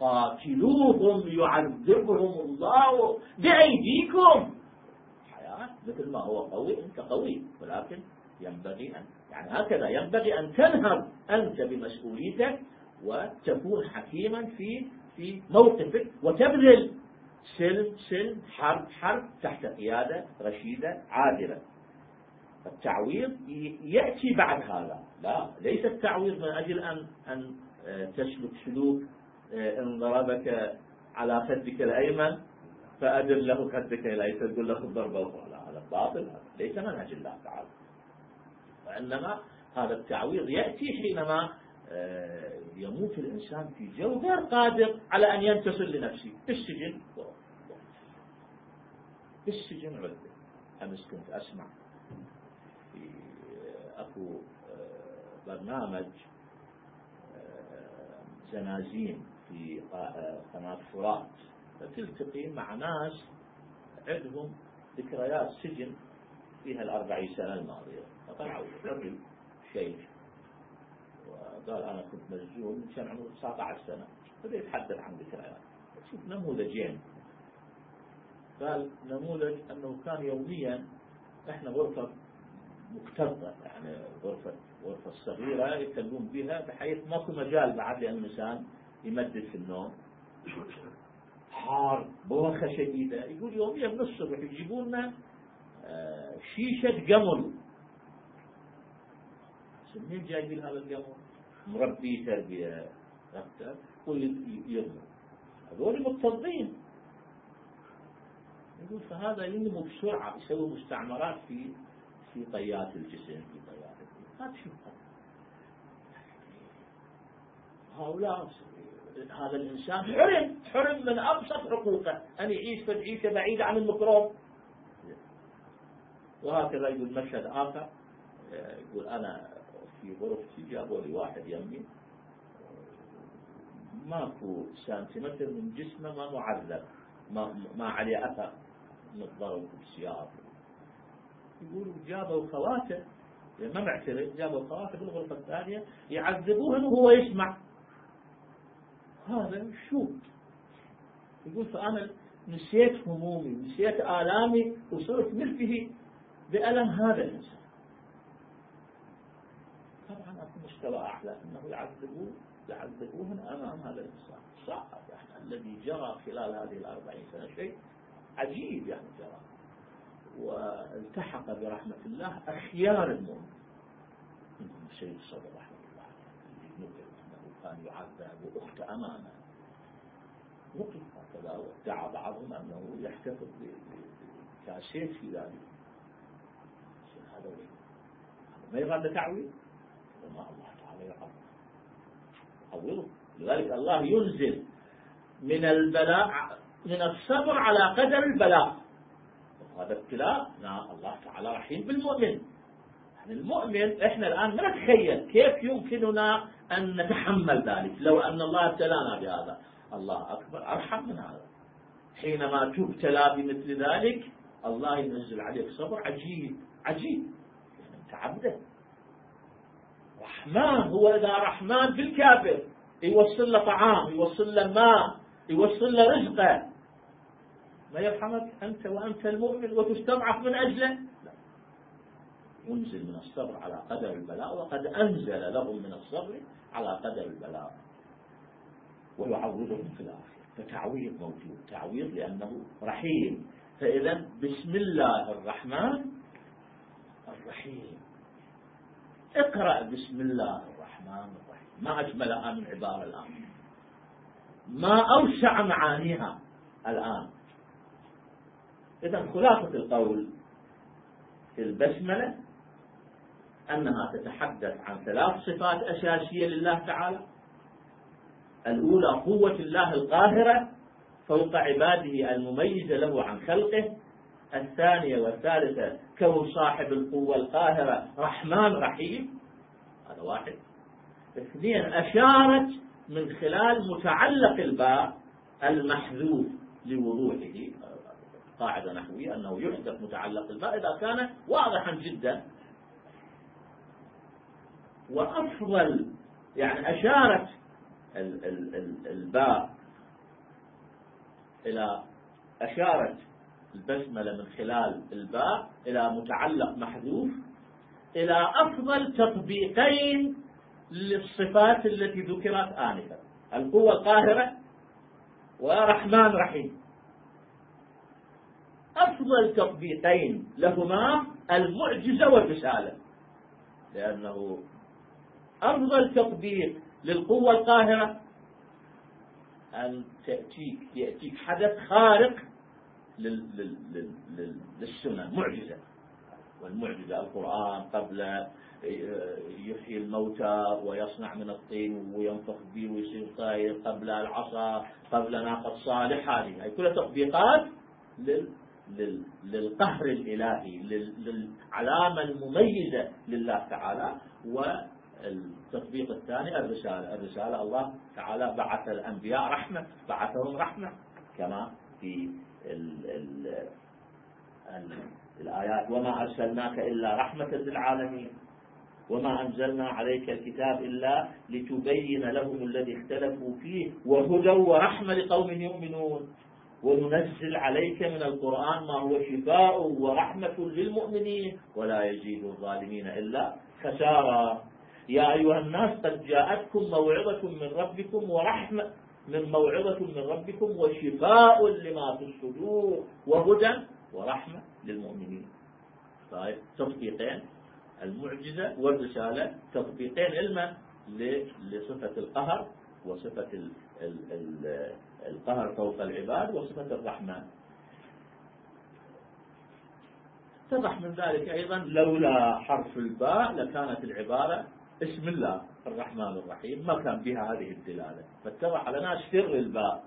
قاتلوهم يعذبهم الله بأيديكم. مثل ما هو قوي أنت قوي ولكن ينبغي أن يعني هكذا ينبغي أن تنهض أنت بمسؤوليتك وتكون حكيما في في موقفك وتبذل سلم سلم حرب حرب تحت قيادة رشيدة عادلة. التعويض يأتي بعد هذا. لا ليس التعويض من أجل أن أن آه، تسلك سلوك آه، إن ضربك على خدك الأيمن فأدر له خدك الأيسر تقول له الضربة الأخرى. لا هذا باطل ليس منهج الله تعالى. وإنما هذا التعويض يأتي حينما آه، يموت الإنسان في جو غير قادر على أن ينتصر لنفسه. السجن السجن عذب أمس كنت أسمع في آه، أكو آه، برنامج زنازين في قناة فرات. فتلتقي مع ناس عندهم ذكريات سجن فيها الأربعين سنة الماضية. فطلعوا رجل شيخ. وقال أنا كنت مسجون كان عمره 19 سنة. بدأ يتحدث عن ذكريات. شوف نموذجين قال نموذج أنه كان يوميا إحنا غرفة مكتظة يعني غرفة غرفة صغيرة يتكلمون بها بحيث ماكو مجال بعد لأن الإنسان يمدد في النوم. حار بوخة شديدة. يقول يوميا من الصبح يجيبون لنا آه، شيشة قمر منين جايبين هذا القمر؟ مربي تربية أكثر. ويرموا هذول مضطرين يقول فهذا ينمو بسرعة يسوي مستعمرات في في طيات الجسم في طيات هذا شو هؤلاء هذا الإنسان حرم حرم من أبسط حقوقه. أن يعيش في عيشة بعيدة عن الميكروب. وهكذا يقول مشهد آخر. يقول أنا في غرفتي جابوا لي واحد يمي. ماكو سنتيمتر من جسمه ما معذب. ما, ما عليه أثر. من الضرب بالسيارة يقولوا جابوا خواته ما معترف. جابوا خواته في الغرفة الثانية. يعذبوه وهو يسمع. هذا شو يقول فأنا نسيت همومي نسيت آلامي وصرت ملتهي بألم هذا الإنسان. طبعا أكو مستوى أعلى أنه يعذبوه يعذبوهن أمام هذا الإنسان. صعب يعني الذي جرى خلال هذه الأربعين سنة شيء عجيب يعني جرى. والتحق برحمة الله أخيار المؤمن منهم السيد صدر رحمه الله اللي نقل أنه كان يعذب أخت أمامه نقل هكذا؟ وادعى بعضهم أنه يحتفظ بكاسيت في ذلك. هذا ما يراد تعويل؟ ما الله تعالى يعوضه لذلك الله ينزل من البلاء من الصبر على قدر البلاء. هذا ابتلاء الله تعالى رحيم بالمؤمن. يعني المؤمن إحنا الآن ما نتخيل كيف يمكننا أن نتحمل ذلك. لو أن الله ابتلانا بهذا. الله أكبر. أرحم من هذا. حينما تبتلى بمثل ذلك الله ينزل عليك صبر عجيب. عجيب. يعني انت عبده رحمن. هو إذا رحمن بالكافر يوصل له طعام يوصل له ماء يوصل له رزقه. ما يرحمك أنت وأنت المؤمن وتستضعف من أجله. لا ينزل من الصبر على قدر البلاء وقد أنزل لهم من الصبر على قدر البلاء. ويعوضهم في الآخرة. فتعويض موجود. تعويض لأنه رحيم. فإذا بسم الله الرحمن الرحيم. اقرأ بسم الله الرحمن الرحيم. ما أجملها من عبارة الآن. ما أوسع معانيها الآن. إذا خلاصة القول في البسملة أنها تتحدث عن ثلاث صفات أساسية لله تعالى. الأولى قوة الله القاهرة فوق عباده المميزة له عن خلقه. الثانية والثالثة كون صاحب القوة القاهرة رحمن رحيم. هذا واحد. اثنين أشارت من خلال متعلق الباء المحذوف لوضوحه. قاعدة نحوية أنه يحذف متعلق الباء إذا كان واضحا جدا. وأفضل يعني أشارت الباء إلى أشارت البسملة من خلال الباء إلى متعلق محذوف إلى أفضل تطبيقين للصفات التي ذكرت آنفا. القوة القاهرة ورحمن رحيم. أفضل تطبيقين لهما المعجزة والرسالة لأنه أفضل تطبيق للقوة القاهرة أن تأتيك يأتيك حدث خارق للسنة معجزة. والمعجزة القرآن قبل يحيي الموتى ويصنع من الطين وينفخ به ويصير طاير قبل العصا قبل ناقة صالح هذه هي كلها تطبيقات لل للقهر الإلهي للعلامة المميزة لله تعالى والتطبيق الثاني الرسالة. الرسالة الله تعالى بعث الأنبياء رحمة بعثهم رحمة كما في ال ال ال الآيات. وما أرسلناك إلا رحمة للعالمين. وما أنزلنا عليك الكتاب إلا لتبين لهم الذي اختلفوا فيه وهدى ورحمة لقوم يؤمنون. وننزل عليك من القرآن ما هو شفاء ورحمة للمؤمنين. ولا يزيد الظالمين إلا خسارا. يا أيها الناس قد جاءتكم موعظة من ربكم ورحمة من موعظة من ربكم وشفاء لما في الصدور وهدى ورحمة للمؤمنين. طيب تطبيقين. المعجزة والرسالة تطبيقين علما لصفة القهر وصفة القهر فوق العباد وصفة الرحمن. اتضح من ذلك أيضا لولا حرف الباء لكانت العبارة اسم الله الرحمن الرحيم. ما كان بها هذه الدلالة. فاتضح لنا سر الباء.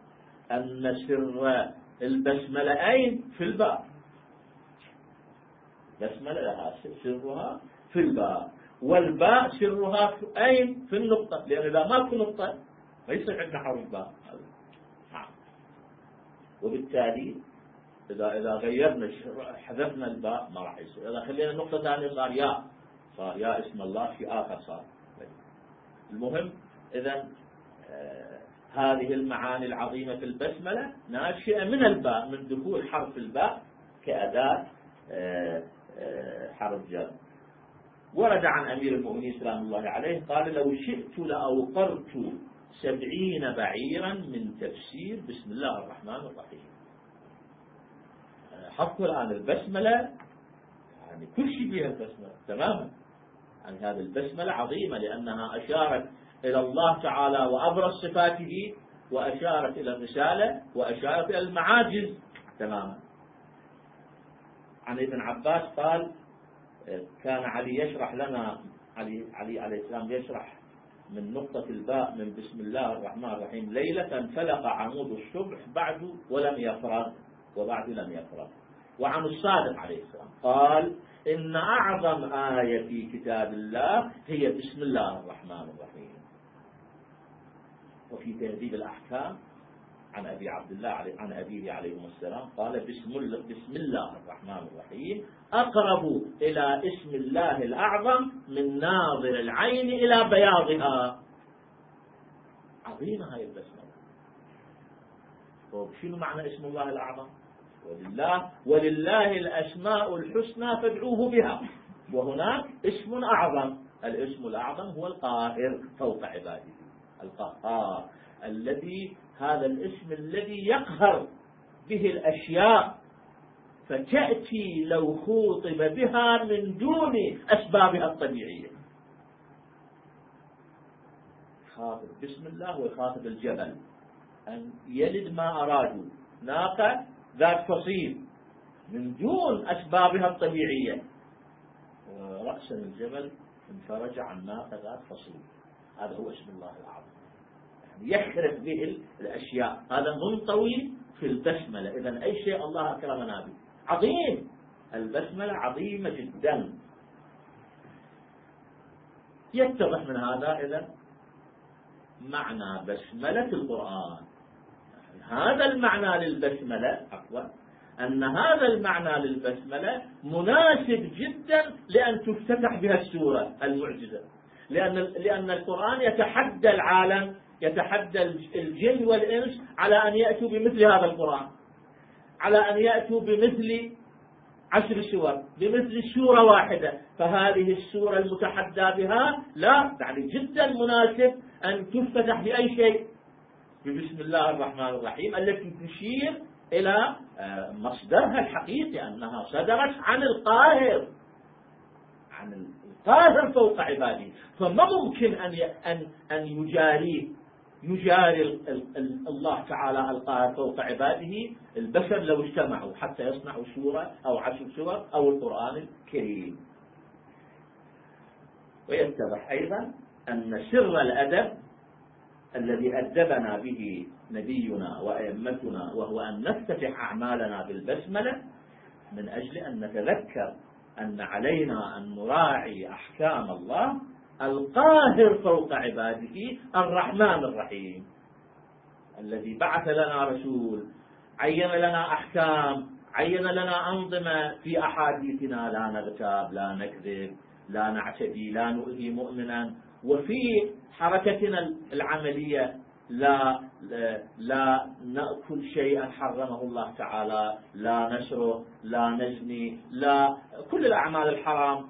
أن سر البسملة أين في الباء. بسملة لها سرها في الباء. والباء سرها في أين؟ في النقطة. لأن إذا ما في نقطة. ما يصير عندنا حرف باء نعم. وبالتالي إذا إذا غيرنا حذفنا الباء ما راح يصير. إذا خلينا نقطة ثانية صار يا صار يا اسم الله في آخر صار. المهم إذا آه هذه المعاني العظيمة في البسملة ناشئة من الباء من دخول حرف الباء كأداة آه آه حرف جر. ورد عن أمير المؤمنين سلام الله عليه قال لو شئت لأوقرت سبعين بعيرا من تفسير بسم الله الرحمن الرحيم. حطوا الآن البسملة يعني كل شيء فيها البسملة تماما. يعني هذه البسملة عظيمة لأنها أشارت إلى الله تعالى وأبرز صفاته وأشارت إلى الرسالة وأشارت إلى المعاجز تماما. عن ابن عباس قال كان علي يشرح لنا علي, علي عليه السلام يشرح من نقطة الباء من بسم الله الرحمن الرحيم ليلة فلق عمود الصبح بعد ولم يفرغ وبعد لم يفرغ. وعن الصادق عليه السلام قال إن أعظم آية في كتاب الله هي بسم الله الرحمن الرحيم. وفي تهذيب الأحكام عن أبي عبد الله عن أبيه عليه السلام قال بسم الله, بسم الله الرحمن الرحيم. أقرب إلى اسم الله الأعظم من ناظر العين إلى بياضها. عظيمة هاي البسملة. طيب شنو معنى اسم الله الأعظم؟ ولله ولله الأسماء الحسنى فادعوه بها. وهناك اسم أعظم. الاسم الأعظم هو القاهر فوق عباده. القهار الذي هذا الاسم الذي يقهر به الأشياء. فتأتي لو خوطب بها من دون أسبابها الطبيعية. خاطب بسم الله ويخاطب الجبل. أن يلد ما أرادوا. ناقة ذات فصيل من دون أسبابها الطبيعية. ورأسا الجبل انفرج عن ناقة ذات فصيل هذا هو اسم الله العظيم. يحرف به الأشياء. هذا منطوي في البسملة. إذا أي شيء الله أكرمنا به. عظيم. البسملة عظيمة جدا. يتضح من هذا إذا معنى بسملة القرآن. هذا المعنى للبسملة عفوا أن هذا المعنى للبسملة مناسب جدا لأن تفتتح بها السورة المعجزة. لأن لأن القرآن يتحدى العالم يتحدى الجن والإنس على أن يأتوا بمثل هذا القرآن. على أن يأتوا بمثل عشر سور بمثل سورة واحدة. فهذه السورة المتحدى بها لا يعني جدا مناسب أن تفتتح بأي شيء. بسم الله الرحمن الرحيم التي تشير إلى آه، مصدرها الحقيقي أنها صدرت عن القاهر عن القاهر فوق عباده. فما ممكن أن أن أن يجاري يجاري الله تعالى القاهر فوق عباده؟ البشر لو اجتمعوا حتى يصنعوا سورة أو عشر سور أو القرآن الكريم. ويتضح أيضا أن سر الأدب الذي أدبنا به نبينا وأئمتنا وهو أن نفتتح أعمالنا بالبسملة من أجل أن نتذكر أن علينا أن نراعي أحكام الله القاهر فوق عباده الرحمن الرحيم الذي بعث لنا رسول عين لنا أحكام عين لنا أنظمة في أحاديثنا لا نغتاب لا نكذب لا نعتدي لا نؤذي مؤمنا. وفي حركتنا العملية لا لا نأكل شيئا حرمه الله تعالى لا نشرب لا نزني لا كل الأعمال الحرام.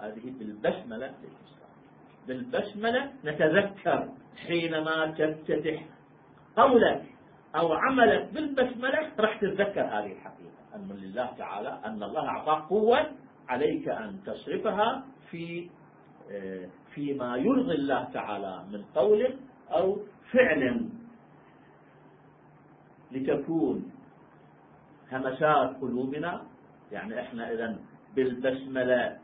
هذه بالبسملة بالبسملة نتذكر حينما تفتتح قولك أو عملك بالبسملة راح تتذكر هذه الحقيقة. أن لله تعالى أن الله أعطاك قوة عليك أن تصرفها في آه، فيما يرضي الله تعالى من قول أو فعل لتكون همسات قلوبنا يعني إحنا إذا بالبسملة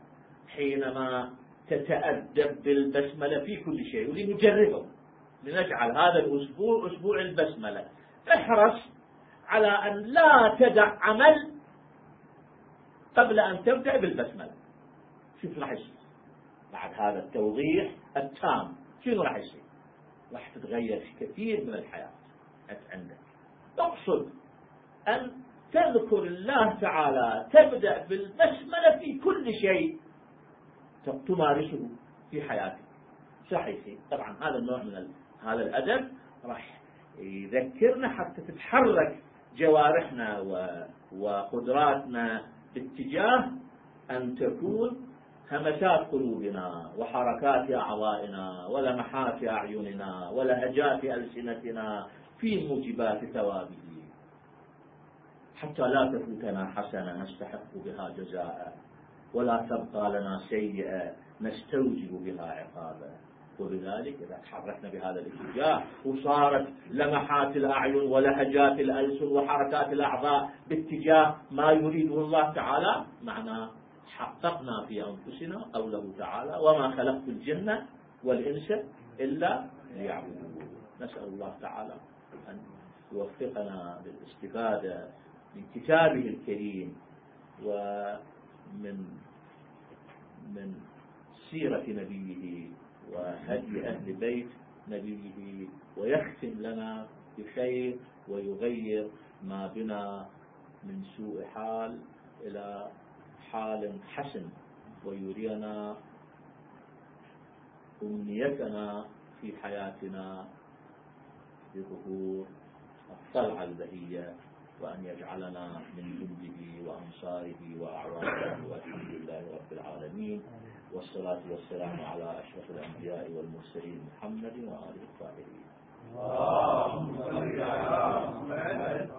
حينما تتأدب بالبسملة في كل شيء ولنجربه لنجعل هذا الأسبوع أسبوع البسملة احرص على أن لا تدع عمل قبل أن تبدأ بالبسملة شوف يصير بعد هذا التوضيح التام. شنو راح يصير؟ راح تتغير كثير من الحياة عندك. تقصد أن تذكر الله تعالى تبدأ بالبسملة في كل شيء تمارسه في حياتك. صحيح. طبعا هذا النوع من هذا الأدب راح يذكرنا حتى تتحرك جوارحنا وقدراتنا باتجاه أن تكون همسات قلوبنا وحركات أعضائنا ولمحات أعيننا ولهجات ألسنتنا في موجبات ثوابه. حتى لا تفوتنا حسنة نستحق بها جزاء ولا تبقى لنا سيئة نستوجب بها عقابا. وبذلك إذا تحركنا بهذا الاتجاه وصارت لمحات الأعين ولهجات الألسن وحركات الأعضاء باتجاه ما يريده الله تعالى معناه حققنا في أنفسنا قوله تعالى وما خلقت الجن والإنس إلا ليعبدون. نسأل الله تعالى أن يوفقنا للاستفادة من كتابه الكريم ومن من سيرة نبيه وهدي أهل بيت نبيه ويختم لنا بخير ويغير ما بنا من سوء حال إلى حال حسن ويرينا أمنيتنا في حياتنا بظهور الطلعة البهية وأن يجعلنا من جنده وأنصاره وأعوانه والحمد لله رب العالمين والصلاة والسلام على أشرف الأنبياء والمرسلين محمد وآله الطاهرين. اللهم صل على محمد